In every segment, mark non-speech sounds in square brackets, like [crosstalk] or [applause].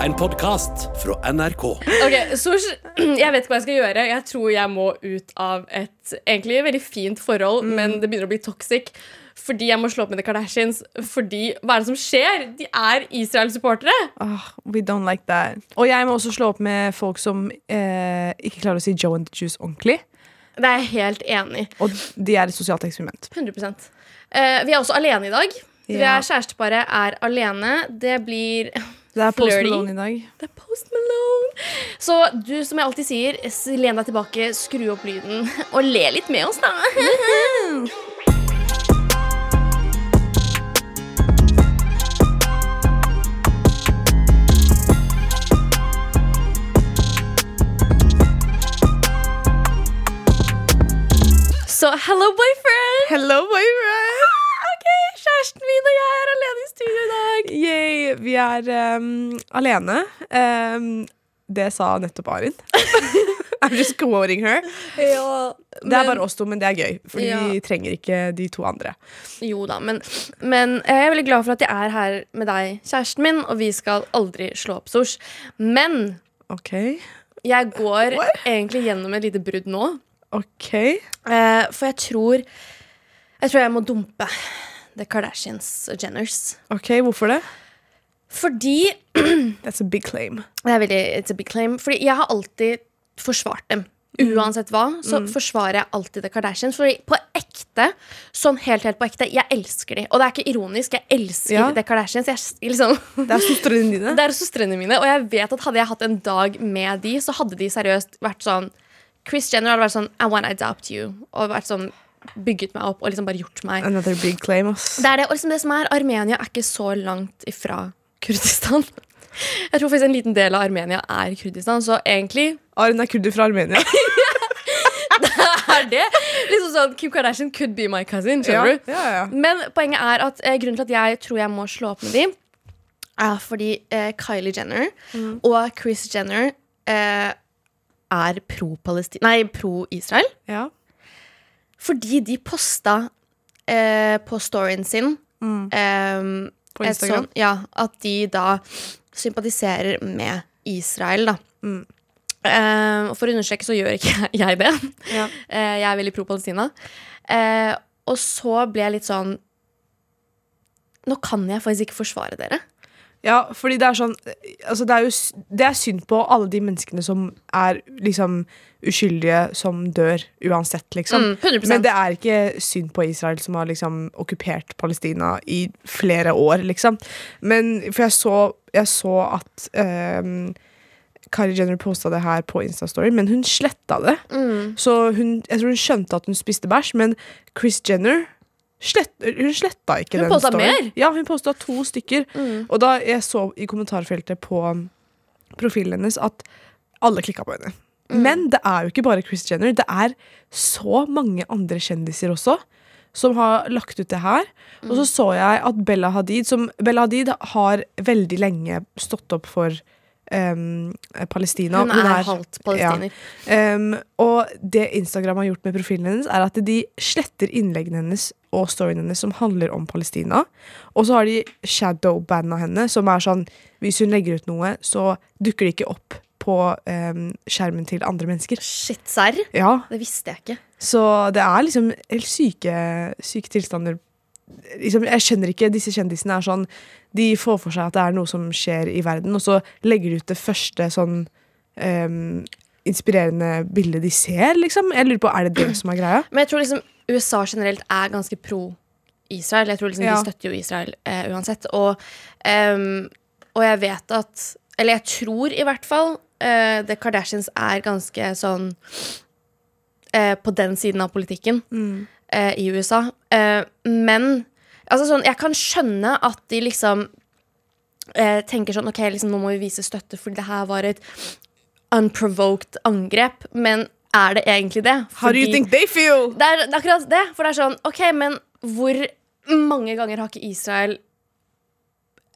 En podkast fra NRK. Ok, Sosh, [clears throat] jeg vet ikke hva jeg skal gjøre. Jeg tror jeg må ut av et egentlig veldig fint forhold, men det begynner å bli toxic. Fordi jeg må slå opp med The Kardashians. Fordi, Hva er det som skjer? De er Israel-supportere. Oh, we don't like that. Og jeg må også slå opp med folk som eh, ikke klarer å si Joe and the Juice ordentlig. Det er jeg helt enig i. Og de er et sosialt eksperiment. 100 eh, Vi er også alene i dag. Vi er Kjæresteparet er alene. Det blir [laughs] Det er Post Flirty. Malone i dag. Det er Post Malone. Så du, som jeg alltid sier, len deg tilbake, skru opp lyden [laughs] og le litt med oss, da. [laughs] Så hello, boyfriend. Hello, boyfriend! Kjæresten min og jeg er alene i studio i dag. Yay, vi er um, alene. Um, det sa nettopp Arin. [laughs] I'm just quoting her. Ja, Det er bare oss to, men det er gøy. For Ja. vi trenger ikke de to andre. Jo da, men, men jeg er veldig glad for at jeg er her med deg, kjæresten min, og vi skal aldri slå opp sors. Men OK. jeg går What? egentlig gjennom et lite brudd nå. OK. Eh, for jeg tror Jeg tror jeg må dumpe The Kardashians og Jenners. ok, Hvorfor det? Fordi [clears throat] That's a big claim. Det er veldig It's a big claim. Fordi jeg har alltid forsvart dem. Uansett hva, så forsvarer jeg alltid The Kardashians. Fordi på ekte, sånn helt helt på ekte, jeg elsker de. Og det er ikke ironisk, jeg elsker Ja. The Kardashians. Jeg, liksom, [laughs] Det er søstrene dine. Det er søstrene mine, og jeg vet at hadde jeg hatt en dag med de, så hadde de seriøst vært sånn Chris Jenner hadde vært sånn I wanna adopt you. Og vært sånn bygget meg opp og liksom bare gjort meg. Another big claim, ass. Det er det, og liksom det som er Armenia er ikke så langt ifra Kurdistan. Jeg tror faktisk en liten del av Armenia er Kurdistan, så egentlig Arin er kurder fra Armenia. [laughs] er det liksom sånn Kim Kardashian could be my cousin. ja, du? ja, ja. Men poenget er at eh, grunnen til at jeg tror jeg må slå opp med dem, er fordi eh, Kylie Jenner og Chris Jenner eh, er pro-Israel. Ja. Fordi de posta eh, på storyen sin eh, På Instagram. Sånt, ja, at de da sympatiserer med Israel, da. Mm. Eh, og for å understreke så gjør ikke [laughs] jeg det. Ja. Eh, jeg er veldig pro Palestina. Eh, og så ble jeg litt sånn Nå kan jeg faktisk ikke forsvare dere. Ja, fordi det er sånn altså det, er jo, det er synd på alle de menneskene som er liksom uskyldige, som dør uansett, liksom. Mm, 100%. Men det er ikke synd på Israel, som har liksom okkupert Palestina i flere år, liksom. Men For jeg så, jeg så at um, Kari Jenner posta det her på Instastory, men hun sletta det. Mm. Så hun, jeg tror hun skjønte at hun spiste bæsj, men Chris Jenner slett, hun sletta ikke Hun den storyen. mer? Ja, hun posta to stykker. Mm. Og da jeg så i kommentarfeltet på profilen hennes at alle klikka på henne. Mm. Men det er jo ikke bare Chris Jenner. Det er så mange andre kjendiser også som har lagt ut det her. Og Mm. så så jeg at Bella Hadid som Bella Hadid har veldig lenge stått opp for em, Palestina. Hun er halvt palestiner. Um, og det Instagram har gjort med profilen hennes, er at de sletter innleggene hennes og storyen hennes som handler om Palestina. Og så har de shadowbanda henne, som er sånn Hvis hun legger ut noe, så dukker det ikke opp på um, skjermen til andre mennesker. Shit, serr? Ja, Det visste jeg ikke. Så det er liksom helt syke, syke tilstander. Liksom, jeg skjønner ikke Disse kjendisene er sånn De får for seg at det er noe som skjer i verden, og så legger de ut det første sånn um, inspirerende bildet de ser, liksom. Jeg lurer på, Er det det som er greia? Men jeg tror liksom USA generelt er ganske pro Israel. Jeg tror liksom Ja. De støtter jo Israel eh, uansett. Og, um, og jeg vet at Eller jeg tror i hvert fall uh, The Kardashians er ganske sånn uh, på den siden av politikken eh, i USA. Eh, men altså sånn, jeg kan skjønne at de liksom eh, tenker sånn OK, liksom, nå må vi vise støtte fordi det her var et unprovoked angrep. Men er det egentlig det? How do you think they feel? det er, det er akkurat det. For det er sånn, ok, men hvor mange ganger har ikke Israel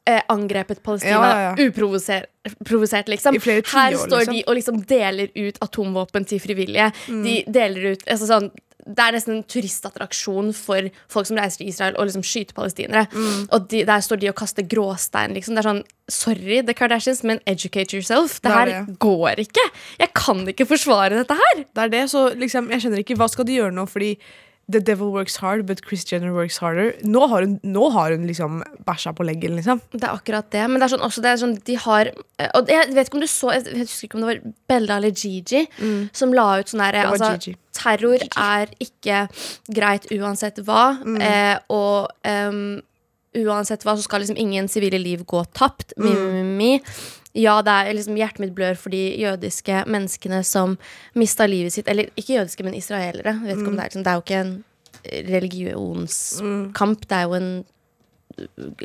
eh, angrepet Palestina Ja, ja, uprovosert, liksom? I flere Her tiår, står liksom. står de og liksom deler ut atomvåpen til frivillige. De deler ut altså sånn det er nesten en turistattraksjon for folk som reiser til Israel og liksom skyter palestinere. Mm. Og de, der står de og kaster gråstein. Liksom. Det er sånn, Sorry, The Kardashians, men educate yourself. Det Det er her det. går ikke. Jeg kan ikke forsvare dette her. Det er det, så liksom, jeg skjønner ikke Hva skal de gjøre nå, fordi The devil works hard, but Chris Jenner works harder. Nå har hun, nå har hun liksom bæsja på leggen, liksom. Det er akkurat det. Men det er sånn også det er sånn, de har eh, Og jeg vet ikke om du så Jeg husker ikke om det var Bella eller Gigi som la ut sånn der altså, Terror Gigi. Er ikke greit uansett hva. Mm. Eh, og um, uansett hva, så skal liksom ingen sivile liv gå tapt. Mm. mi, mi, mi. Ja, det er liksom hjertet mitt blør for de jødiske menneskene som mista livet sitt. Eller ikke jødiske, men israelere. Vet ikke Mm. om det, er, liksom, det er jo ikke en religionskamp. Det er jo en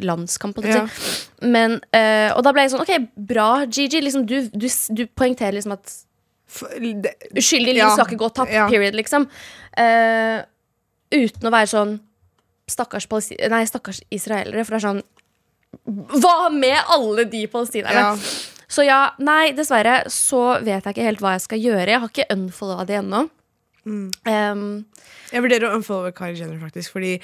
landskamp. si. Men, eh, og da ble jeg sånn OK, bra, Gigi. Liksom, du, du, du poengterer liksom at uskyldig liv Ja, skal ikke gå tapt. ja. Period, liksom. Uh, uten å være sånn Stakkars, nei, stakkars israelere. For det er sånn Hva med alle de palestinerne? ja. Så ja, nei, dessverre så vet jeg ikke helt hva jeg skal gjøre. Jeg har ikke unfollowa de ennå. Mm. Um, Jeg vurderer å unfollowe Kylie Jenner, faktisk, fordi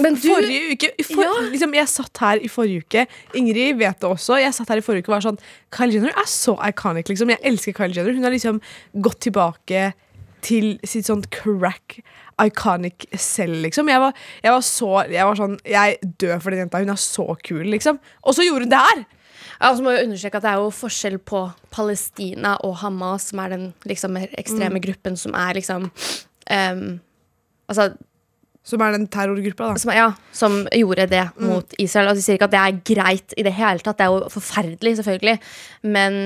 men du Forrige uke for, Ja. liksom, Jeg satt her i forrige uke. Ingrid vet det også. Jeg satt her i forrige uke og var sånn Kylie Jenner er så iconic. Liksom. Jeg elsker Kylie Jenner. Hun har liksom gått tilbake til sitt sånt crack iconic selv, liksom. Jeg var, jeg var så Jeg var sånn Jeg dør for den jenta. Hun er så kul, liksom. Og så gjorde hun det her! Ja, og så må jeg understreke at Det er jo forskjell på Palestina og Hamas, som er den liksom, mer ekstreme gruppen som er liksom um, Altså, Som er den terrorgruppa, da. som, ja, som gjorde det mot Israel. Og de sier ikke at det er greit i det hele tatt. Det er jo forferdelig, selvfølgelig. Men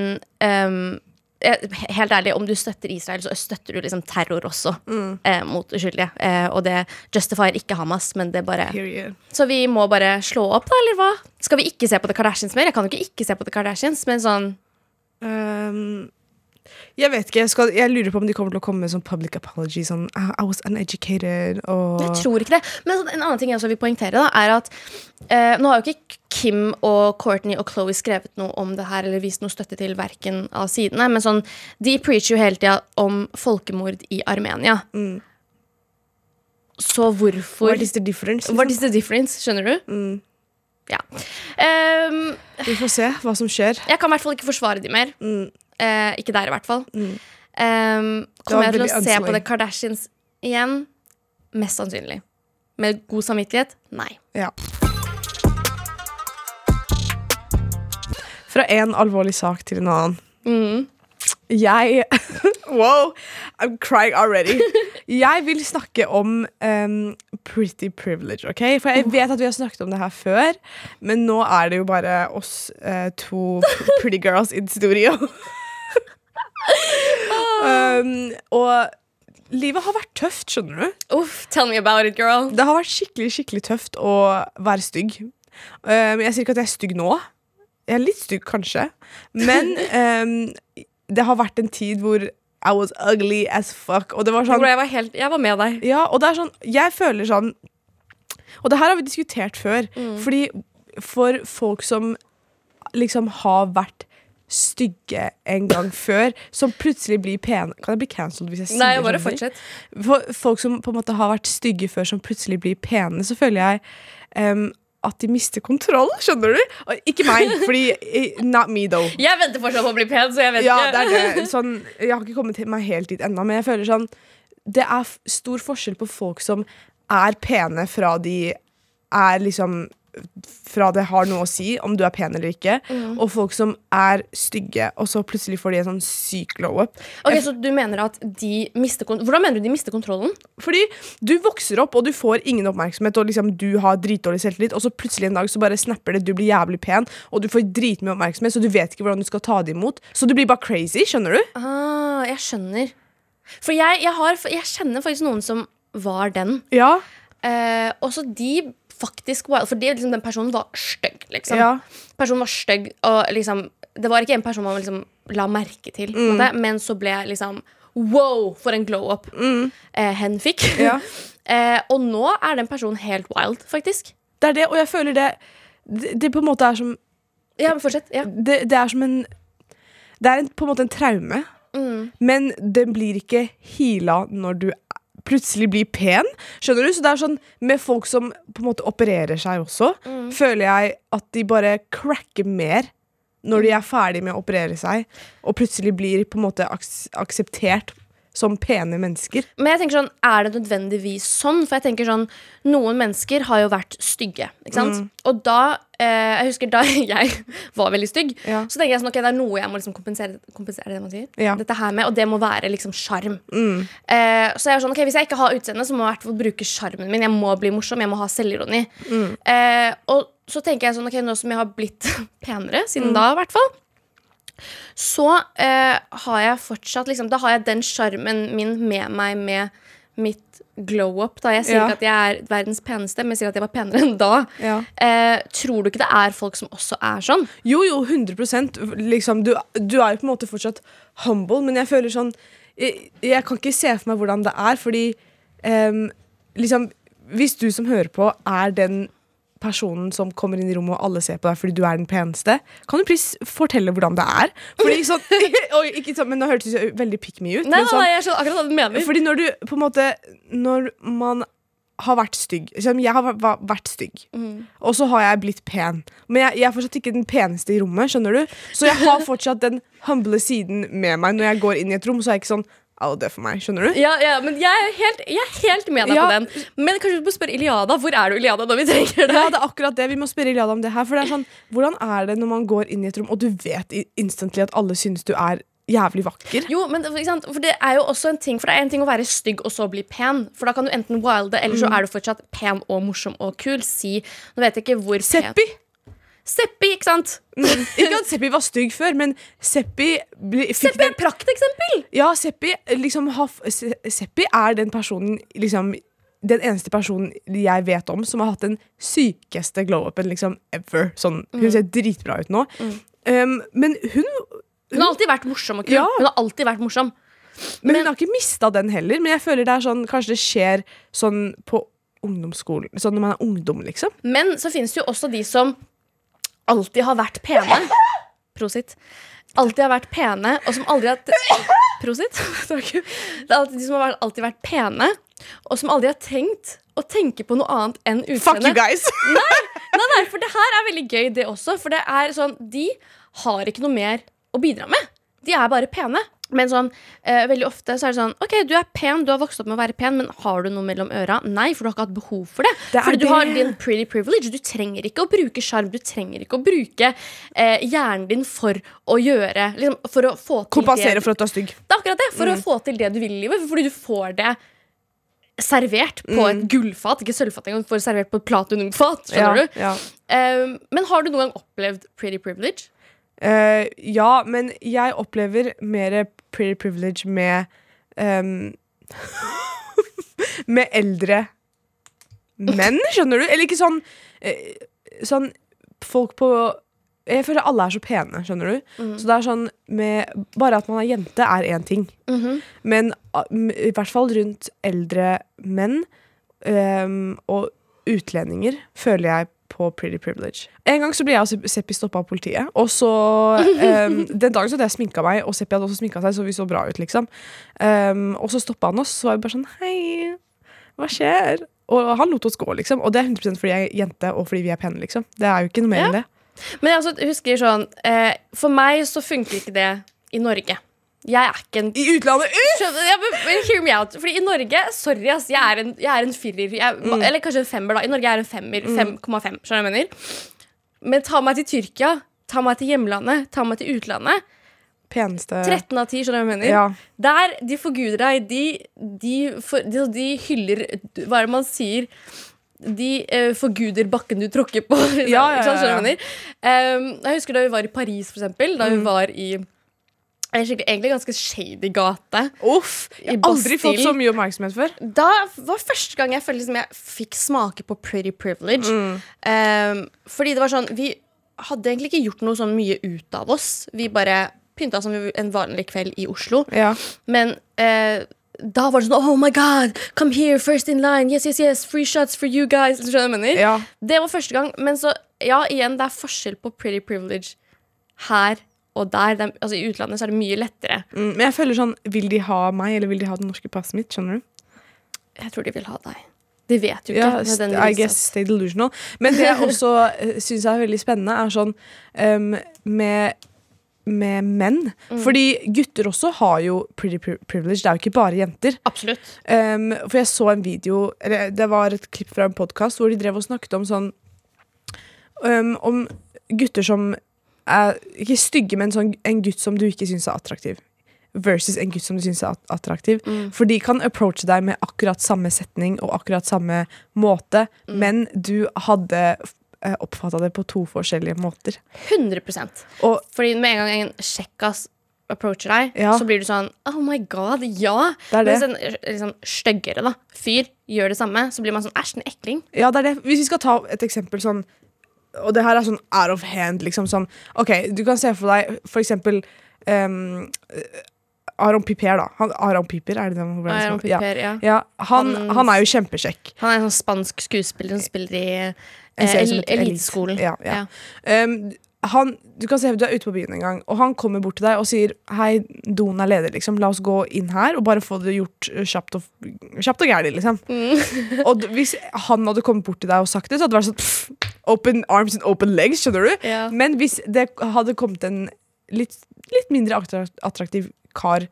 um, helt ærlig, om du støtter Israel, så støtter du liksom terror også eh, mot uskyldige. Eh, og det justifier ikke Hamas, men det bare Period. Så vi må bare slå opp, da, eller hva? Skal vi ikke se på The Kardashians mer? Jeg kan jo ikke ikke se på The Kardashians, men sånn Um, jeg vet ikke, jeg, skal, jeg lurer på om de kommer til å komme med sånn public apology. Sånn I, I was uneducated og Jeg tror ikke det. Men sånn, en annen ting jeg også vil poengtere, da, er at eh, nå har jo ikke Kim og Courtney og Chloé skrevet noe om det her eller vist noe støtte til verken av sidene, men sånn, de preacher jo hele tida om folkemord i Armenia. Mm. Så hvorfor What is the difference? What Liksom? is the difference? Skjønner du? Mm. Ja. Um, Vi får se hva som skjer. jeg kan i hvert fall ikke forsvare de mer. Mm. Uh, ikke der, i hvert fall. Mm. Um, kommer jeg til å se på. The Kardashians igjen? Mest sannsynlig. Med god samvittighet? Nei. Ja. Fra en alvorlig sak til en annen. Mm. Jeg [laughs] Wow! I'm crying already. Jeg vil snakke om um, pretty privilege, OK? For jeg vet at vi har snakket om det her før, men nå er det jo bare oss uh, to [laughs] pretty girls in studio. [laughs] um, og livet har vært tøft, skjønner du. Uff, tell me about it, girl. Det har vært skikkelig skikkelig tøft å være stygg. Um, jeg sier ikke at jeg er stygg nå. Jeg er litt stygg, kanskje. Men um, [laughs] det har vært en tid hvor I was ugly as fuck. Og det var sånn jeg, var helt, jeg var med deg. Ja, og det er sånn Jeg føler sånn Og det her har vi diskutert før. Fordi for folk som liksom har vært stygge en gang før, som plutselig blir pene Kan jeg bli cancelled hvis jeg sier Nei, bare sånne fortsett. For folk som på en måte har vært stygge før, som plutselig blir pene, så føler jeg em, at de mister kontroll. Skjønner du? Og ikke meg, fordi Not me, though. Jeg venter fortsatt på å bli pen, så jeg vet Ja, ikke. det det. [laughs] Sånn, jeg har ikke kommet meg helt dit ennå, men jeg føler sånn Det er stor forskjell på folk som er pene fra de er liksom Fra det har noe å si om du er pen eller ikke, Mm. og folk som er stygge, og så plutselig får de en sånn syk glow up. Ok, Så du mener at de mister Hvordan mener du de mister kontrollen? Fordi du vokser opp, og du får ingen oppmerksomhet, og liksom du har dritdårlig selvtillit, og så plutselig en dag så bare snapper det, du blir jævlig pen, og du får dritmye oppmerksomhet, så du vet ikke hvordan du skal ta det imot. Så du blir bare crazy, skjønner du? Ah, jeg skjønner. For jeg, jeg, har, jeg kjenner faktisk noen som var den. Ja. Eh, og så de faktisk wild. Fordi liksom, den personen var stygg, liksom. Ja. Personen var stygg, og liksom Det var ikke en person man liksom la merke til, Mm. måte, men så ble jeg liksom Wow, for en glow up eh, hen fikk. Mm. Ja. [laughs] eh, og nå er den personen helt wild, faktisk. Det er det, og jeg føler det Det, det på en måte er som Ja, men fortsett. Ja. Det, det er som en Det er en, på en måte en traume, Mm. men den blir ikke heala når du plutselig blir pen. Skjønner du? Så det er sånn med folk som på en måte opererer seg også, føler jeg at de bare cracker mer når de er ferdig med å operere seg, og plutselig blir på en måte aks akseptert som pene mennesker. Men jeg tenker sånn, er det nødvendigvis sånn? For jeg tenker sånn, noen mennesker har jo vært stygge. Ikke sant? Mm. Og da eh, Jeg husker da [laughs] jeg var veldig stygg, Ja. så tenker jeg sånn, ok, det er noe jeg må liksom kompensere, kompensere det man sier. Ja. Mm. Dette her med, Og det må være liksom sjarm. Eh, så jeg var sånn, ok, hvis jeg ikke har utseende, så må jeg i hvert fall bruke sjarmen min. Jeg må bli morsom, jeg må ha selvironi. Mm. Eh, og så tenker jeg sånn, ok, nå som jeg har blitt [laughs] penere, siden Mm. da i hvert fall, så eh, har jeg fortsatt liksom, Da har jeg den sjarmen min med meg med mitt glow up. Da. Jeg sier Ja. ikke at jeg er verdens peneste, men jeg sier at jeg var penere enn da. Ja. Eh, tror du ikke det er folk som også er sånn? Jo, jo, 100% liksom, du, du er jo på en måte fortsatt humble, men jeg føler sånn Jeg, jeg kan ikke se for meg hvordan det er, fordi eh, liksom Hvis du som hører på, er den personen som kommer inn i rommet og alle ser på deg fordi du er den peneste, kan du please fortelle hvordan det er? Fordi sånn, [laughs] og, ikke sånn, men Nå hørtes det veldig pick me ut. Nei, sånn, nei, jeg skjønner akkurat hva du mener. fordi når du på en måte Når man har vært stygg Jeg har vært- stygg, mm. og så har jeg blitt pen. Men jeg, jeg er fortsatt ikke den peneste i rommet, skjønner du? Så jeg har fortsatt den humble siden med meg når jeg går inn i et rom. Så er jeg ikke sånn Alle dø for meg, skjønner du? Ja, ja, men jeg er helt, jeg er helt med deg Ja. på den. Men kanskje du må spørre Iliada. Hvor er du, Iliada, når vi trenger deg? Ja, det er akkurat det. Vi må spørre Iliada om det her. For det er sånn, Hvordan er det når man går inn i et rom, og du vet instantly at alle synes du er jævlig vakker? Jo, men? For det er jo også en ting For det er en ting å være stygg og så bli pen. For da kan du enten wilde, eller Mm. så er du fortsatt pen og morsom og kul. Si Nå vet jeg ikke hvor pen Seppi! Ikke sant? Ikke at Seppi var stygg før, men Seppi Seppi er et prakteksempel! Ja, Seppi, liksom, har Seppi er den personen liksom, Den eneste personen jeg vet om som har hatt den sykeste glow-upen liksom, ever. Sånn, Mm. hun ser dritbra ut nå. Um, men hun, Hun har alltid vært morsom og kul. Ja. Hun har alltid vært morsom. men Men- hun har ikke mista den heller. Men jeg føler det er sånn, kanskje det skjer sånn på ungdomsskolen. Sånn når man er ungdom, liksom. Men så finnes det jo også de som alltid har vært pene. Prosit. Alltid har vært pene, og som aldri har Prosit. [laughs] Takk. Det er alltid de som har alltid vært pene, og som aldri har tenkt å tenke på noe annet enn Fuck you guys! [laughs] guys! Nei, nei, for det her er veldig gøy, det også. For det er sånn, de har ikke noe mer å bidra med. De er bare pene. Men sånn, eh, veldig ofte så er det sånn OK, du er pen, du har vokst opp med å være pen, men har du noe mellom øra? Nei, for du har ikke hatt behov for det. Det Fordi du det. har din pretty privilege. Du trenger ikke å bruke sjarm. Du trenger ikke å bruke eh, hjernen din for å gjøre liksom, For å få til Kompensere det. for at du er stygg. Det er akkurat det. For å få til det du vil i livet. Fordi du får det servert på et gullfat. Ikke sølvfat engang, får servert på et platinumfat. Skjønner du? Ja. Eh, men har du noen gang opplevd pretty privilege? Eh, ja, men jeg opplever mer pretty privilege med um, [laughs] Med eldre menn, skjønner du? Eller ikke sånn eh, Sånn folk på Jeg føler alle er så pene, skjønner du? Så det er sånn med Bare at man er jente, er én ting. Men -hmm. Men i hvert fall rundt eldre menn um, og utlendinger føler jeg på pretty privilege. En gang så ble jeg og Seppi stoppa av politiet. Og så um, [laughs] Den dagen så hadde jeg sminka meg, og Seppi hadde også sminka seg, så vi så bra ut, liksom. Um, og så stoppa han oss, så var vi bare sånn Hei, hva skjer? Og han lot oss gå, liksom. Og det er 100 fordi jeg er jente, og fordi vi er pene, liksom. Det er jo ikke noe mer Ja. enn det. Men jeg altså, husker sånn eh, For meg så funker ikke det i Norge. Jeg er ikke en I utlandet men hear me out. Fordi i Norge, sorry ass, jeg er en, jeg er en firer. Jeg, Mm. Eller kanskje en femmer, da. I Norge er jeg en femmer. 5,5. Skjønner du hva jeg mener? Men ta meg til Tyrkia. Ta meg til hjemlandet. Ta meg til utlandet. Peneste 13 av 10, skjønner du hva jeg mener? Ja. Der de forguder deg. De, de, for, de, de hyller Hva er det man sier? De eh, forguder bakken du tråkker på. [laughs] Ja, ja, ja? Um, jeg husker da vi var i Paris, for eksempel. Da vi Mm. var i skikkelig- egentlig ganske shady gate. Uff! Jeg har aldri fått så mye oppmerksomhet før. Da var første gang jeg følte liksom jeg fikk smake på pretty privilege. Mm. Um, fordi det var sånn Vi hadde egentlig ikke gjort noe sånn mye ut av oss. Vi bare pynta som en vanlig kveld i Oslo. Ja. Men uh, da var det sånn Oh my god, come here, first in line. Yes, yes, yes, free shots for you guys. Ja. Det var første gang. Men så, ja, igjen, det er forskjell på pretty privilege her og der. Er, altså I utlandet så er det mye lettere. Mm, men jeg føler sånn Vil de ha meg, eller vil de ha det norske passet mitt? Skjønner du? Jeg tror de vil ha deg. De vet jo ikke. Ja, I guess stay delusional. Men det jeg også [laughs] syns er veldig spennende, er sånn um, med, med menn. Mm. Fordi gutter også har jo pretty privilege. Det er jo ikke bare jenter. Absolutt. Um, for jeg så en video eller Det var et klipp fra en podkast hvor de drev og snakket om sånn um, Om gutter som er ikke stygge, men sånn en gutt som du ikke syns er attraktiv. Versus en gutt som du syns er attraktiv. Mm. For de kan approache deg med akkurat samme setning og akkurat samme måte, Mm. men du hadde uh, oppfatta det på to forskjellige måter. 100 Og Fordi med en gang en kjekkas approacher deg, Ja. så blir du sånn Oh my god, ja! det det. Hvis en liksom, styggere fyr gjør det samme, så blir man sånn æsj, en ekling. Ja, det er det. Hvis vi skal ta et eksempel sånn Og det her er sånn out of hand, liksom sånn OK, du kan se for deg for eksempel um, Aron Piper, da. Han, Aron Piper, er det det? Aron Aaron ja. Piper, ja. Ja, han, Han- han er jo kjempekjekk. Han er en sånn spansk skuespiller som spiller i eh. Eliteskolen. Ja, ja. Um, han, du kan se Du er ute på byen en gang, og han kommer bort til deg og sier Hei, doen er ledig, liksom. La oss gå inn her og bare få det gjort uh, kjapt og, kjapt og gærlig, liksom. Mm. og hvis han hadde kommet bort til deg og sagt det, så hadde det vært sånn pff, Open arms and open legs, skjønner du? Ja. Men hvis det hadde kommet en litt, litt mindre attraktiv kar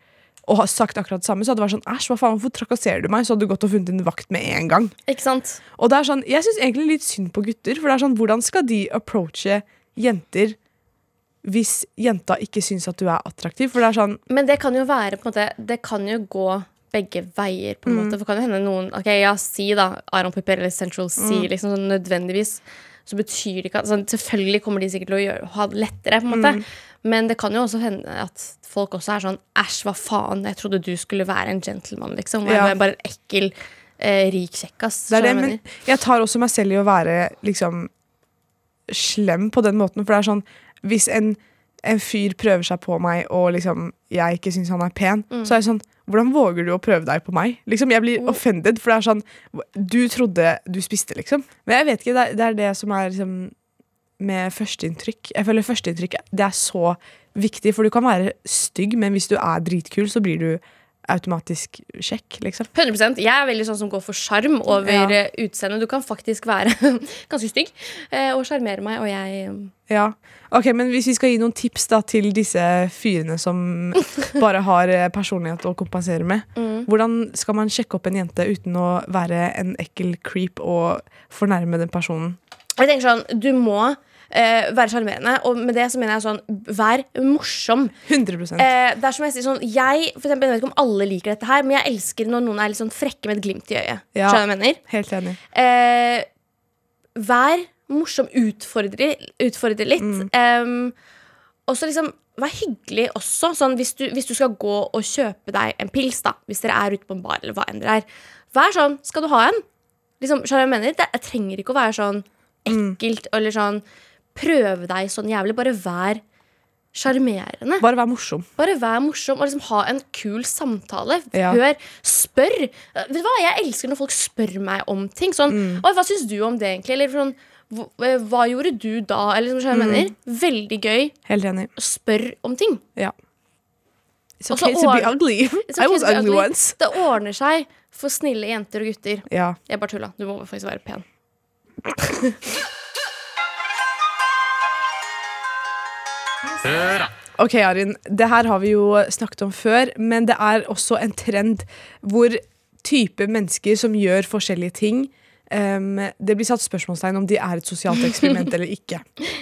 og har sagt akkurat det samme, så hadde det vært sånn Æsj, hva faen, hvorfor trakasserer du meg? Så hadde du gått og funnet en vakt med en gang. Ikke sant? Og det er sånn, Jeg syns egentlig litt synd på gutter. For det er sånn, Hvordan skal de approache jenter hvis jenta ikke syns at du er attraktiv? For det er sånn Men det kan jo være på en måte Det kan jo gå begge veier. på en måte For det kan jo hende noen Ok, ja, si da Aron Piper eller Central C, liksom sånn nødvendigvis. Så betyr det ikke at sånn, Selvfølgelig kommer de sikkert til å gjøre, ha det lettere, på en måte. Men det kan jo også hende at folk også er sånn Æsj, hva faen, jeg trodde du skulle være en gentleman, liksom. Og Ja. jeg er bare en ekkel, eh, rik kjekkas. det er det, Men jeg tar også meg selv i å være liksom slem på den måten. For det er sånn Hvis en, en fyr prøver seg på meg, og liksom jeg ikke syns han er pen, Mm. så er det sånn hvordan våger du å prøve deg på meg? Liksom, jeg blir Mm. offended, for det er sånn Du trodde du spiste, liksom. Men jeg vet ikke, det er det, er det som er liksom med førsteinntrykk. Jeg føler førsteinntrykk det er så viktig, for du kan være stygg, men hvis du er dritkul, så blir du automatisk sjekk, liksom. 100 Jeg er veldig sånn som går for sjarm over Ja. eh, utseendet. Du kan faktisk være [laughs] ganske stygg eh, og sjarmere meg, og jeg eh, Ja, ok, men Hvis vi skal gi noen tips da til disse fyrene som [laughs] bare har personlighet å kompensere med, Mm. hvordan skal man sjekke opp en jente uten å være en ekkel creep og fornærme den personen? Jeg tenker sånn, Du må eh, være sjarmerende, og med det så mener jeg sånn Vær morsom. 100 Eh, det er som Jeg sier sånn Jeg for eksempel, jeg vet ikke om alle liker dette her, men jeg elsker når noen er litt sånn frekke med et glimt i øyet. Ja. Skjønner du hva jeg mener? Helt enig. Eh, vær morsom. Utfordre, utfordre litt. Mm. Em, og så liksom Vær hyggelig også. Sånn, hvis, du, hvis du skal gå og kjøpe deg en pils, da hvis dere er ute på en bar, eller hva enn dere er, vær sånn Skal du ha en? Liksom, skjønner du hva jeg mener? Det jeg trenger ikke å være sånn Mm. ekkelt eller sånn Prøve deg sånn jævlig. Bare vær sjarmerende. Bare vær morsom. Bare vær morsom og liksom ha en kul samtale. Ja. Hør, spør. Eh, Vet du hva, Jeg elsker når folk spør meg om ting. Sånn, Mm. Hva syns du om det, egentlig? Eller sånn, hva, eh, gjorde du da? Eller, liksom, jeg mener? Veldig gøy Helt enig. Spør om ting. Ja. It's okay to be ugly. Okay [laughs] I was ugly ugly. once. Det ordner seg for snille jenter og gutter. Ja. Jeg bare tulla. Du må faktisk være pen. [laughs] Ok, Arin. Det her har vi jo snakket om før, men det er også en trend hvor type mennesker som gjør forskjellige ting um, Det blir satt spørsmålstegn om de er et sosialt eksperiment [laughs] eller ikke.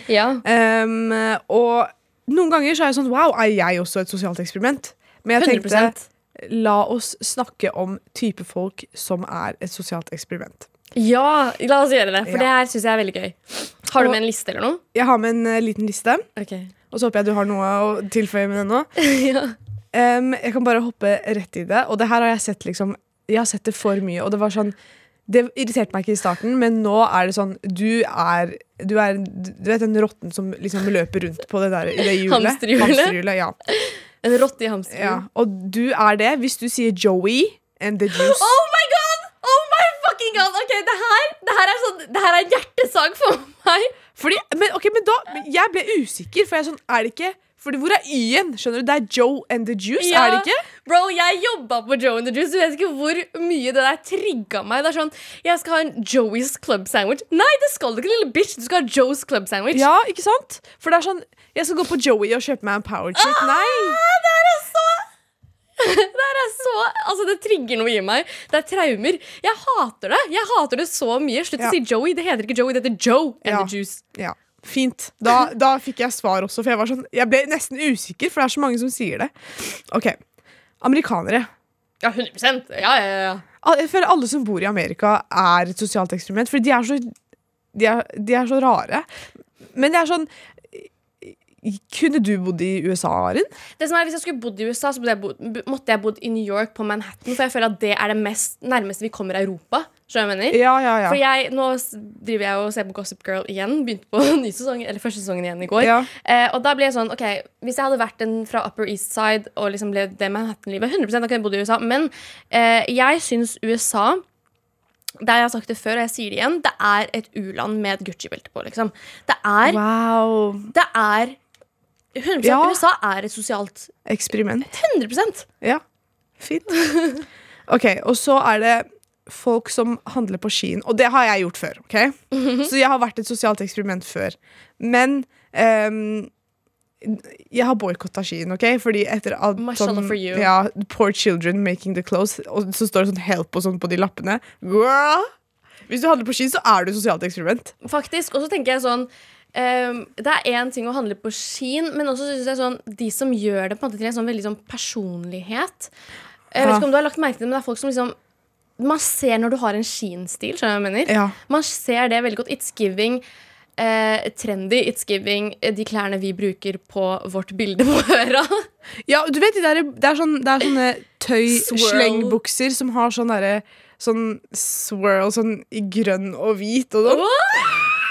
Ja. Um, og noen ganger så er jeg sånn Wow, er jeg også et sosialt eksperiment? Men jeg 100 tenkte la oss snakke om type folk som er et sosialt eksperiment. ja, la oss gjøre det. For Ja. det her syns jeg er veldig gøy. Har du Og- med en liste eller noe? Jeg har med en uh, liten liste, Ok. Og så håper jeg du har noe å tilføye med den nå. [laughs] ja. um, jeg kan bare hoppe rett i det. Og det her har jeg sett liksom Jeg har sett det for mye, og det var sånn Det irriterte meg ikke i starten, men nå er det sånn Du er Du, er, du vet den rotten som liksom løper rundt på det der i det hjulet? Hamsterhjulet? Hamsterhjulet, ja. En rotte i hamsterhjulet. ja. Og du er det hvis du sier Joey and the juice. [laughs] Oh! My god! Ok, Det her, det her, er, sånn, det her er en hjertesak for meg. Fordi, men, okay, men da men Jeg ble usikker, for jeg er sånn Er det ikke Fordi hvor er Y-en? Skjønner du? Det er Joe and the Juice, Ja. er det ikke? Bro, jeg jobba på Joe and the Juice. Du vet ikke hvor mye det der trigga meg. Det er sånn, Jeg skal ha en Joey's Club Sandwich. Nei, det skal du ikke, lille bitch. Du skal ha Joe's Club Sandwich. Ja, ikke sant? For det er sånn Jeg skal gå på Joey og kjøpe meg en power chick. Ah! Nei! Det er så Altså, det trigger noe i meg. Det er traumer. Jeg hater det. Jeg hater det så mye. Slutt Ja. å si Joey. Det heter ikke Joey, det heter Joe and Ja. the Juice. Ja, Fint. Da, [laughs] da fikk jeg svar også, for jeg, var sånn, jeg ble nesten usikker, for det er så mange som sier det. Ok, Amerikanere. Ja, 100 Ja, ja, ja. Jeg føler alle som bor i Amerika, er et sosialt eksperiment, for de er så, de er, de er så rare. Men det er sånn Kunne du bodd i USA, Arin? Det som er, Hvis jeg skulle bodd i USA, så jeg bodd, måtte jeg bodd i New York, på Manhattan. For jeg føler at det er det mest nærmeste vi kommer Europa. Skjønner jeg mener? Ja, ja, ja. For jeg, Nå driver jeg og ser på Gossip Girl igjen. Begynte på [laughs] ny sesong, eller første sesongen igjen i går. Ja. Eh, og da ble jeg sånn, ok Hvis jeg hadde vært en fra Upper East Side og liksom ble det Manhattan-livet, 100% da kunne jeg bodd i USA. Men eh, jeg syns USA det har sagt det før, og jeg sier det igjen. Det er et u-land med et Gucci-belte på. liksom Det er, Wow. det er 100% Ja. USA er et sosialt Eksperiment. 100% Ja, fint. Ok, og så er det folk som handler på Skien. og det har jeg gjort før. ok? Så jeg har vært et sosialt eksperiment før. Men um, jeg har boikotta Skien, ok? Fordi etter at sånn. Ja, Poor children making the clothes, og så står det sånn help og sånn på de lappene. Hvis du handler på Skien, så er du et sosialt eksperiment. Faktisk. Og så tenker jeg sånn ehm, Det er én ting å handle på Shein, men også synes jeg sånn de som gjør det på en måte til en sånn veldig sånn personlighet Jeg vet ikke om du har lagt merke til det, men det er folk som liksom Man ser når du har en Shein-stil. Skjønner du hva jeg mener? Ja. Man ser det veldig godt. It's giving eh, trendy. It's giving eh, de klærne vi bruker på vårt bilde på øra. [laughs] Ja, du vet, det er, det, er sånn, det er sånne tøy-slengbukser som har sånn derre Sånn swirl sånn i grønn og hvit og sånn.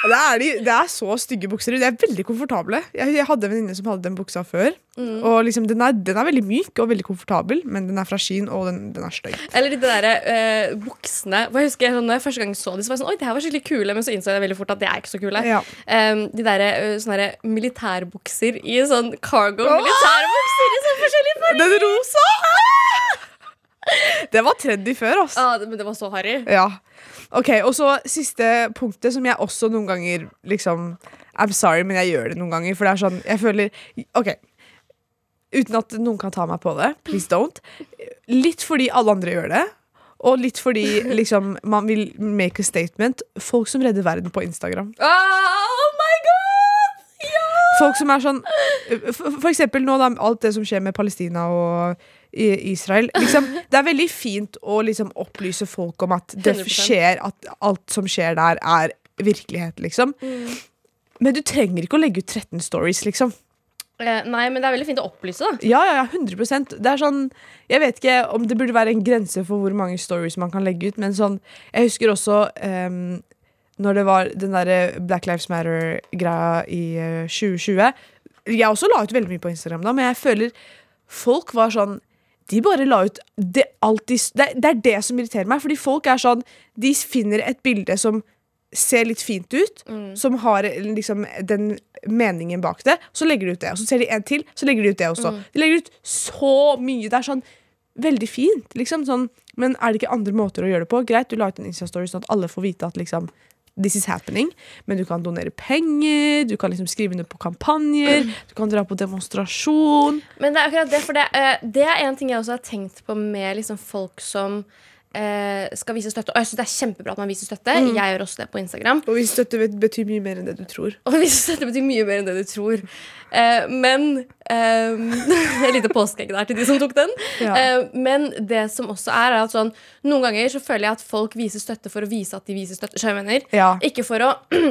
Det er, de, det er så stygge bukser. De er veldig komfortable. Jeg, jeg hadde en venninne som hadde den buksa før. Mm. Og liksom, den, er, den er veldig myk og veldig komfortabel, men den er fra Skien, og den, den er stygg. Eller de der eh, buksene. For jeg husker sånn, når jeg første gang så de, så var jeg sånn Oi, det her var skikkelig kule, men så innså jeg veldig fort at de er ikke så kule. Ja. Um, de der uh, sånne der militærbukser i sånn cargo militærbukser i sånn forskjellige farger. Den rosa! Det var trendy før, altså. Ja, men det var så harry. Ja. Ok, Og så siste punktet, som jeg også noen ganger liksom I'm sorry, men jeg gjør det noen ganger. For det er sånn, jeg føler Ok. Uten at noen kan ta meg på det. Please don't. Litt fordi alle andre gjør det. Og litt fordi liksom man vil make a statement. Folk som redder verden på Instagram. Ah, oh my god! Ja! Folk som er sånn For, for eksempel nå da, alt det som skjer med Palestina og Israel. Liksom, [laughs] det er veldig fint å liksom opplyse folk om at det 100%. skjer At alt som skjer der, er virkelighet, liksom. Men du trenger ikke å legge ut 13 stories, liksom. Eh, nei, men det er veldig fint å opplyse, da. Ja, ja, ja, 100% Det er sånn Jeg vet ikke om det burde være en grense for hvor mange stories man kan legge ut, men sånn Jeg husker også um, når det var den derre Black Lives Matter-greia i eh, 2020. Jeg også la ut veldig mye på Instagram da, men jeg føler folk var sånn de bare la ut det, alltid, det, det er det som irriterer meg. Fordi folk er sånn De finner et bilde som ser litt fint ut, som har liksom den meningen bak det. Så legger de ut det. Og så ser de en til, så legger de ut det også. De legger ut så mye. Det er sånn veldig fint, liksom. Sånn, men er det ikke andre måter å gjøre det på? Greit, du la ut en Insta-story sånn at alle får vite at liksom This is happening, men du kan donere penger, du kan liksom skrive under på kampanjer, [clears throat] du kan dra på demonstrasjon. Men det er akkurat det, for det, eh, det er en ting jeg også har tenkt på med liksom folk som eh, skal vise støtte. Og jeg synes det er kjempebra at man viser støtte. Jeg gjør også det på Instagram. Og vise støtte betyr mye mer enn det du tror. Og vise støtte betyr mye mer enn det du tror. Eh, men um, [laughs] Et lite påskeegg der til de som tok den. Ja. Eh, men det som også er, er at sånn Noen ganger så føler jeg at folk viser støtte for å vise at de viser støtte. Mener? Ja. Ikke for å [clears throat]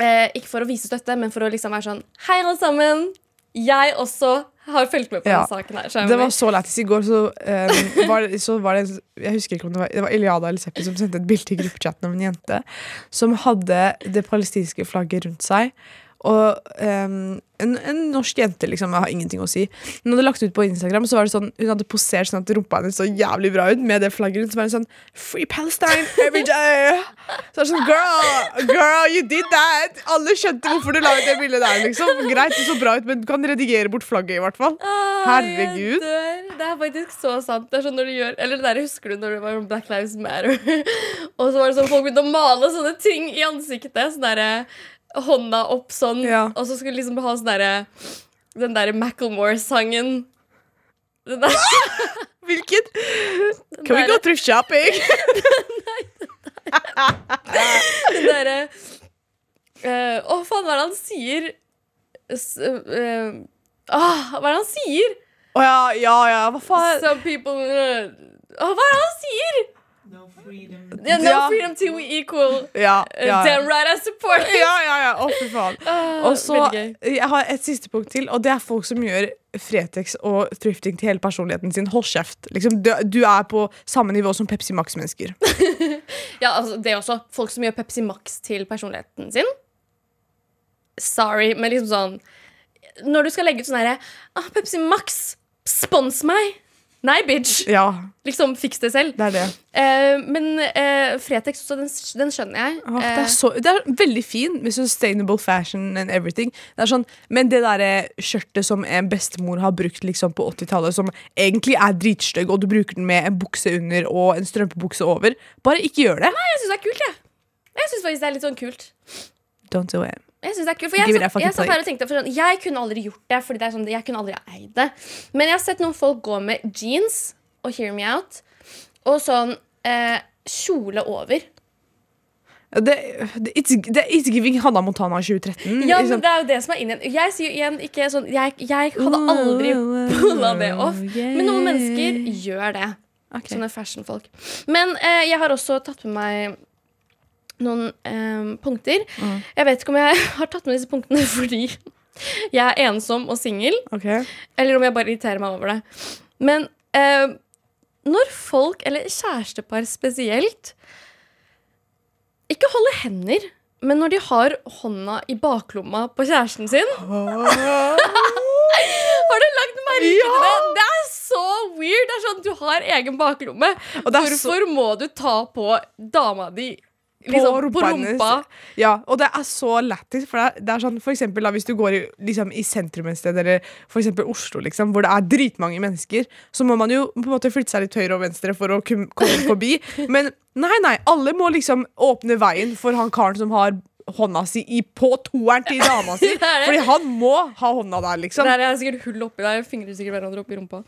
eh, Ikke for å vise støtte, men for å liksom være sånn Hei, alle sammen! Jeg også har fulgt med på Ja. denne saken her. skjønner Det var så lættis. I går så, um, var, det- så var det Jeg husker ikke om det var Det var Iliada eller Seppi som sendte et bilde i gruppechatten av en jente som hadde det palestinske flagget rundt seg. Og um, en, en norsk jente, liksom, har ingenting å si. Hun hadde lagt ut på Instagram, så var det sånn hun hadde posert sånn at rumpa hennes så jævlig bra ut med det flagget. Så var det sånn Free Palestine every day! Så var det sånn Girl, girl, you did that! Alle skjønte hvorfor du la ut det bildet der. liksom Greit, det så bra ut, men du kan redigere bort flagget, i hvert fall. Herregud. Det er faktisk så sant. Det er sånn når du gjør Eller det der husker du når det var Black Lives Matter. [laughs] og så var det sånn folk begynte å male sånne ting i ansiktet. Sånn derre hånda opp sånn. Ja. Og så skulle liksom ha sånn derre Den derre Macclemore-sangen. Den der, [laughs] Hvilken? den Can we go through shopping? [laughs] Nei, Den derre eh, Å, faen, hva er det han sier? Uh, ah, hva er det han sier? Å ja, ja, ja, hva faen? Some people uh, Å, Hva er det han sier? Freedom. Yeah, no Ja. freedom till we equal. Ja, Uh, ja, Damn right I support it. ja, ja, ja. Å, fy faen. Ah, Og så. Jeg har et siste punkt til, og det er folk som gjør Fretex og thrifting til hele personligheten sin. Hold kjeft. Liksom, du, du er på samme nivå som Pepsi Max-mennesker. [laughs] Ja, altså, det er også folk som gjør Pepsi Max til personligheten sin. Sorry, men liksom sånn Når du skal legge ut sånn herre ah, Pepsi Max, spons meg! Nei, bitch! Ja, Liksom, fiks det selv. det er det. Eh, men eh, Fretex også, den, den skjønner jeg. Åh, det, Eh, er så, det er veldig fin med sustainable fashion and everything. Det sånn, men det der skjørtet som en bestemor har brukt liksom på 80-tallet, som egentlig er dritstygg, og du bruker den med en bukse under og en strømpebukse over, bare ikke gjør det. Nei, jeg syns det er kult, jeg. Jeg syns faktisk det er litt sånn kult. Don't do it. Jeg synes det er kult, for jeg, jeg, jeg satt her og tenkte sånn, Jeg kunne aldri gjort det, Fordi det er sånn, jeg kunne aldri eid det. Men jeg har sett noen folk gå med jeans og hear me out, og sånn eh, kjole over. Det, det, it's, det, it's giving Hanna Montana 2013. Ja, liksom. men Det er jo det som er inn igjen. Jeg sier jo igjen ikke sånn Jeg, jeg hadde aldri [laughs] pulla det off. Men noen mennesker gjør det. Okay. Sånne fashionfolk. Men eh, jeg har også tatt med meg noen eh, punkter. Mm. Jeg vet ikke om jeg [laughs] har tatt med disse punktene [laughs] fordi jeg er ensom og singel, okay. eller om jeg bare irriterer meg over det. Men eh, når folk, eller kjærestepar spesielt, ikke holder hender, men når de har hånda i baklomma på kjæresten sin [laughs] Har du lagt merke til Ja! det? Det er så weird. Det er sånn, Du har egen baklomme. Er så- må du ta på dama di liksom, på hennes. rumpa? Ja, og det er så lættis. For, det er- det er sånn, for eksempel da, hvis du går i, liksom, i sentrum et sted, eller for eksempel Oslo, liksom, hvor det er dritmange mennesker, så må man jo på en måte flytte seg litt høyre og venstre for å komme forbi. [laughs] Men nei, nei, alle må liksom åpne veien for han karen som har hånda si i, på toeren til dama si. [laughs] Det det. Fordi han må ha hånda der, liksom. Der er sikkert hull oppi der. Fingrer sikkert hverandre oppi rumpa.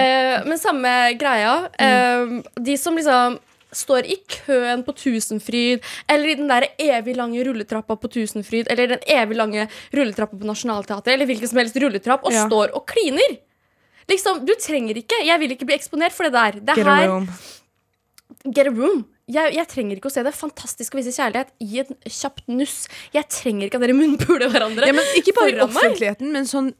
Eh, men samme greia. Eh, de som liksom står i køen på Tusenfryd, eller i den der evig lange rulletrappa på Tusenfryd, eller den evig lange rulletrappa på Nationaltheatret, eller hvilken som helst rulletrapp, og Ja. står og kliner. Liksom, Du trenger ikke Jeg vil ikke bli eksponert for det der. Det get a room. Get a room. Jeg, jeg trenger ikke å se det. Fantastisk å vise kjærlighet i et kjapt nuss. Jeg trenger ikke at dere munnpuler hverandre. Ja, men ikke bare i foran meg. offentligheten, men sånn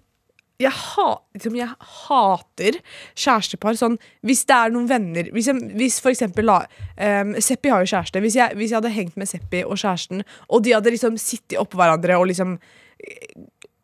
jeg, ha, liksom, jeg hater kjærestepar sånn Hvis det er noen venner Hvis, jeg, hvis for eksempel la, um, Seppi har jo kjæreste. Hvis jeg, hvis jeg hadde hengt med Seppi og kjæresten, og de hadde liksom sittet oppå hverandre og liksom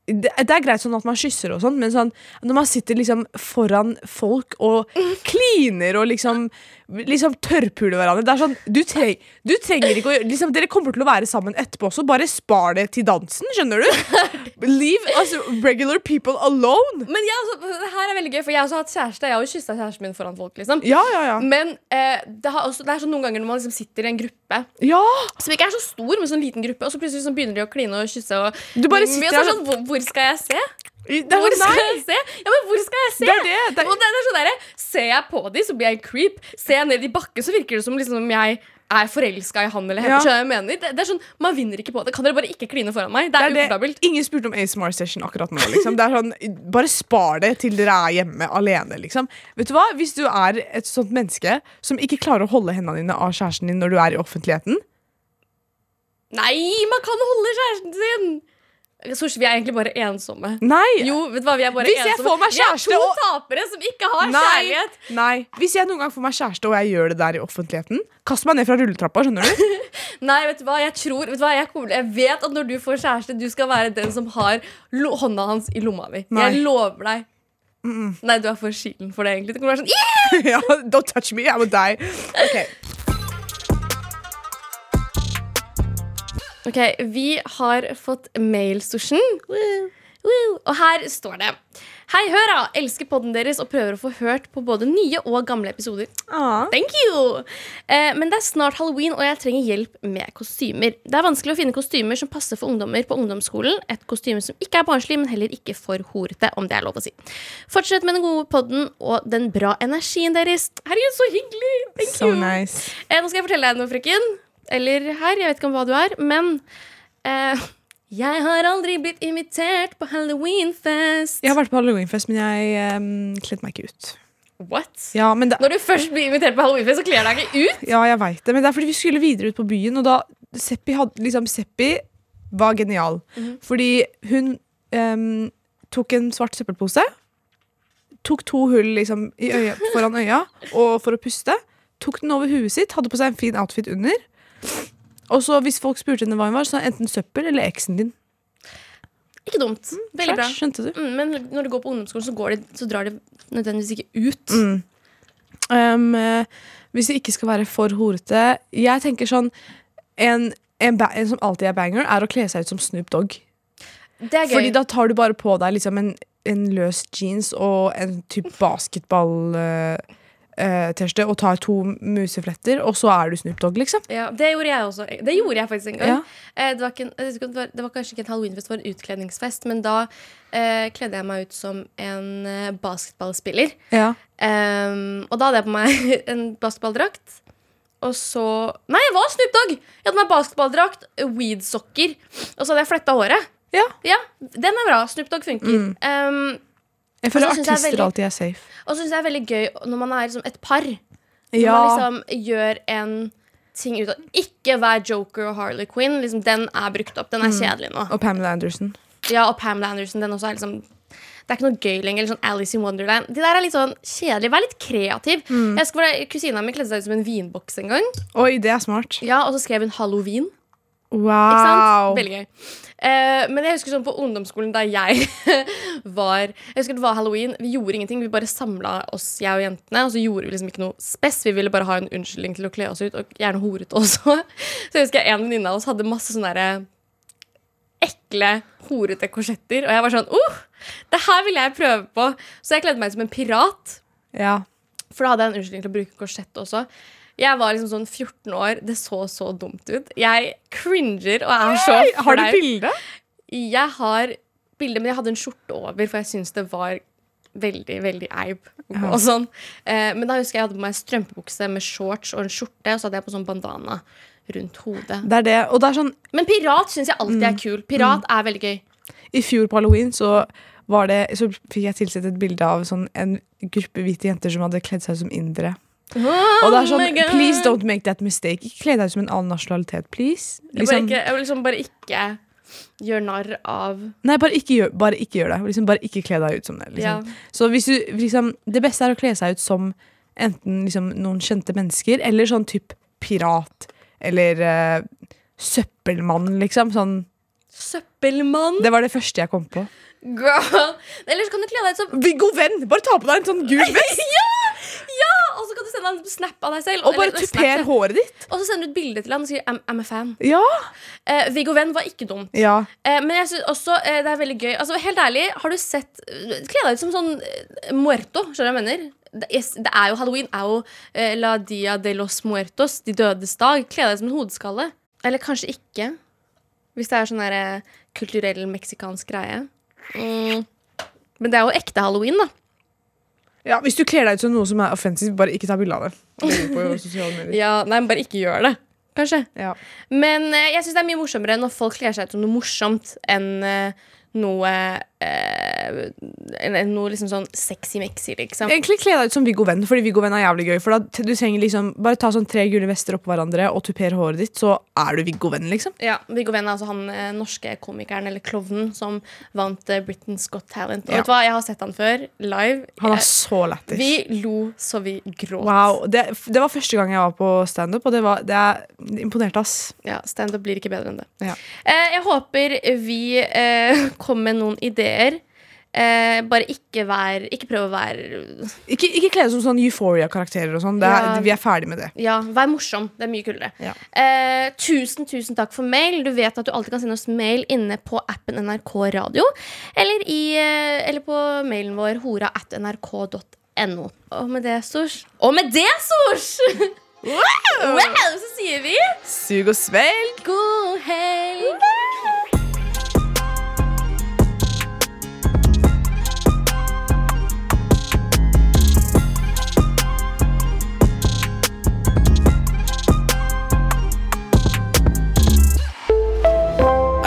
det, det er greit sånn at man kysser og sånn, men sånn, når man sitter liksom foran folk og kliner og liksom, liksom tørrpuler hverandre Det er sånn, du, treng, du trenger ikke å liksom, Dere kommer til å være sammen etterpå også, bare spar det til dansen, skjønner du? [laughs] Leave altså, regular people alone. Men jeg, altså, det her er veldig gøy, for jeg har også hatt kjæreste. Jeg har jo kyssa kjæresten min foran folk. liksom Ja, ja, ja. Men eh, det, har også, det er sånn noen ganger når man liksom sitter i en gruppe Ja! som ikke er så stor, men sånn liten gruppe, og så plutselig sånn, begynner de å kline og kysse. Og, Du bare sitter er sånn, hvor, hvor skal jeg se? Hvor skal jeg se? Ja, men hvor skal jeg se? Det er det, det er- Og det er sånn der, Ser jeg på de, så blir jeg en creep. Ser jeg ned i bakken, så virker det som liksom om jeg er forelska i han eller henne. Ja. Jeg mener? Det, det er sånn, Man vinner ikke på det. Kan dere bare ikke kline foran meg? Det er, Det er ukomfortabelt. Ingen spurte om ASMR session akkurat nå. Liksom. Sånn, bare spar det til dere er hjemme alene. Liksom. Vet du hva? Hvis du er et sånt menneske som ikke klarer å holde hendene dine av kjæresten din når du er i offentligheten Nei, man kan holde kjæresten sin! Sosh, vi er egentlig bare ensomme. Nei! Jo, vet du hva, vi er bare Hvis jeg får meg kjæreste Vi er to og- tapere som ikke har Nei. kjærlighet. Nei. Hvis jeg noen gang får meg kjæreste og jeg gjør det der i offentligheten, kast meg ned fra rulletrappa. skjønner du? [laughs] Nei, vet du hva, jeg tror Vet du hva, jeg, kommer, jeg vet at når du får kjæreste, du skal være den som har hånda hans i lomma. Nei. Jeg lover deg. Nei, du er for skilen for det, egentlig. Det kommer til å være sånn yeah! [laughs] ja, don't touch me, jeg må die. Ok. Ok, vi har fått woo. Og her står det Hei, høra! Elsker podden deres og prøver å få hørt på både nye og gamle episoder. Aww. Thank you! Eh, men det er snart halloween, og jeg trenger hjelp med kostymer. Det er vanskelig å finne kostymer som passer for ungdommer på ungdomsskolen. Et kostyme som ikke er barnslig, men heller ikke for horete, om det er lov å si. Fortsett med den gode podden og den bra energien deres. Herregud, så hyggelig! Thank So you! nice. Eh, nå skal jeg fortelle deg noe, frøken. Eller her, jeg vet ikke om hva du er, men eh, jeg har aldri blitt invitert på halloweenfest. Jeg har vært på halloweenfest, men jeg um, kledde meg ikke ut. What? Ja, men det, Når du først blir invitert på halloweenfest, så kler du deg ikke ut? ja, jeg vet det, men det er fordi vi skulle videre ut på byen, og da Seppi, had, liksom, Seppi var genial. Fordi hun um, tok en svart søppelpose, tok to hull liksom, i øya, foran øya og for å puste, tok den over huet sitt, hadde på seg en fin outfit under. Og så hvis folk spurte henne hva hun var, så enten søppel eller eksen din. Ikke dumt. Veldig bra. Klart, skjønte du? Mm, men når du går på ungdomsskolen, så, går det, så drar de nødvendigvis ikke ut. Um, eh, hvis det ikke skal være for horete Jeg tenker sånn en, en, en som alltid er banger, er å kle seg ut som Snoop Dogg. Fordi da tar du bare på deg liksom en, en løs jeans og en type basketball-T-skjorte og tar to musefletter, og så er du Snoop Dogg, liksom. ja, det gjorde jeg også. Det gjorde jeg faktisk en gang. Ja. Eh, det, var ikke det, var, kanskje ikke en halloweenfest, det var en utkledningsfest. Men da eh, kledde jeg meg ut som en eh, basketballspiller. Ja. Um, og da hadde jeg på meg [laughs] en basketballdrakt. Og så Nei, jeg var Snoop Dogg! Jeg hadde meg basketballdrakt, weedsokker, og så hadde jeg fletta håret. ja. Ja, den er bra. Snoop Dogg funker. Ehm, Jeg føler så jeg artister veldig- alltid er safe. og så syns jeg det er veldig gøy når man er liksom et par. Når Ja. man liksom gjør en ting ut av Ikke vær Joker og Harley Quinn. Liksom, den er brukt opp. Den er kjedelig nå. Og Pamela Anderson. Ja, og Pamela Anderson. Den også er liksom det er ikke noe gøy lenger. Sånn Alice in Wonderland. De der er litt sånn kjedelige. Vær litt kreativ. Jeg husker Kusina mi kledde seg ut som en vinboks en gang. Oi, det er smart. Ja, Og så skrev hun halloween. Wow. Veldig gøy. Eh, men jeg husker sånn på ungdomsskolen da jeg [laughs] var Jeg husker det var halloween. Vi gjorde ingenting. Vi bare samla oss, jeg og jentene. Og så gjorde vi liksom ikke noe spess. Vi ville bare ha en unnskyldning til å kle oss ut, og gjerne horete også. [laughs] Så jeg husker en venninne av oss hadde masse sånne derre ekle, horete korsetter. Og jeg var sånn uh, Det her vil jeg prøve på. Så jeg kledde meg ut som en pirat. Ja. For da hadde jeg en unnskyldning til å bruke korsett også. Jeg var liksom sånn 14 år. Det så så dumt ut. Jeg cringer og er så Har du flau. bilde? Jeg har bilde, men jeg hadde en skjorte over, for jeg syntes det var veldig, veldig eib. Og sånn. eh, men da husker jeg jeg hadde på meg strømpebukse med shorts og en skjorte, og så hadde jeg på sånn bandana rundt hodet. Det er det. Og det er sånn Men pirat syns jeg alltid Mm. er kul. Pirat er veldig gøy. I fjor på halloween så var det Så fikk jeg tilsett et bilde av sånn en gruppe hvite jenter som hadde kledd seg ut som indere. Og det er Oh sånn, please don't make that mistake. Ikke kle deg ut som en annen nasjonalitet, please. Jeg, Liksom, ikke, jeg vil liksom bare ikke gjøre narr av nei, bare ikke bare ikke gjør det. Liksom, bare ikke kle deg ut som det. ja. Liksom. Så hvis du, liksom, det beste er å kle seg ut som enten liksom, noen kjente mennesker, eller sånn type pirat. Eller uh, søppelmann, liksom. Sånn, Søppelmann. det var det første jeg kom på. Girl. Eller så kan du kle deg ut som Viggo Venn! Bare ta på deg en sånn gul vest, [laughs] ja! ja! Og så kan du sende han snap av deg selv. og bare Eller- tuper håret ditt. Og så sender du et bilde til han og sier I'm, I'm a fan. Ja. Eh, Viggo Venn var ikke dumt. ja. Eh, men jeg synes også eh, det er veldig gøy. Altså, helt ærlig, har du sett eh, Kle deg ut som sånn eh, muerto. Skjønner du hva jeg mener? Det, yes, det er jo Halloween er jo eh, La dia de los muertos, de dødes dag. Kle deg ut som en hodeskalle. Eller kanskje ikke. Hvis det er sånn der, kulturell meksikansk greie. Mm. Men det er jo ekte halloween, da. Ja, Hvis du kler deg ut som noe som er offensivt, bare ikke ta bilde av det. [laughs] Ja, nei, men bare ikke gjør det. Kanskje. Ja. Men eh, jeg syns det er mye morsommere når folk kler seg ut som noe morsomt enn eh, noe eh, noe liksom sånn sexy-mexy, liksom. Egentlig kle deg ut som Viggo Venn, fordi Viggo Venn er jævlig gøy. For da, du trenger liksom Bare ta sånn tre gule vester oppå hverandre og tuper håret ditt, så er du Viggo Venn, liksom. Ja, Viggo Venn er altså han eh, norske komikeren eller klovnen som vant eh, Britain's Got Talent. Og Ja. vet du hva, jeg har sett han før, live. Han er så lættis. vi lo så vi gråt. Wow, det, det var første gang jeg var på standup, og det, var, det er imponert, ass. Ja, Standup blir ikke bedre enn det. Ja. Eh, jeg håper vi eh, [laughs] kom med noen ideer. Eh, bare ikke vær Ikke prøv å være Ikke, ikke kle deg som sånn Euphoria-karakterer og sånn. Ja. Vi er ferdig med det. Ja, vær morsom. Det er mye kulere. Ja. Eh, tusen, tusen takk for mail. Du vet at du alltid kan sende oss mail inne på appen NRK Radio. Eller, i, eh, eller på mailen vår hora at nrk.no. Og med det, Sors Og med det, Sors! [laughs] wow! Så sier vi Sug og svelg. god helg.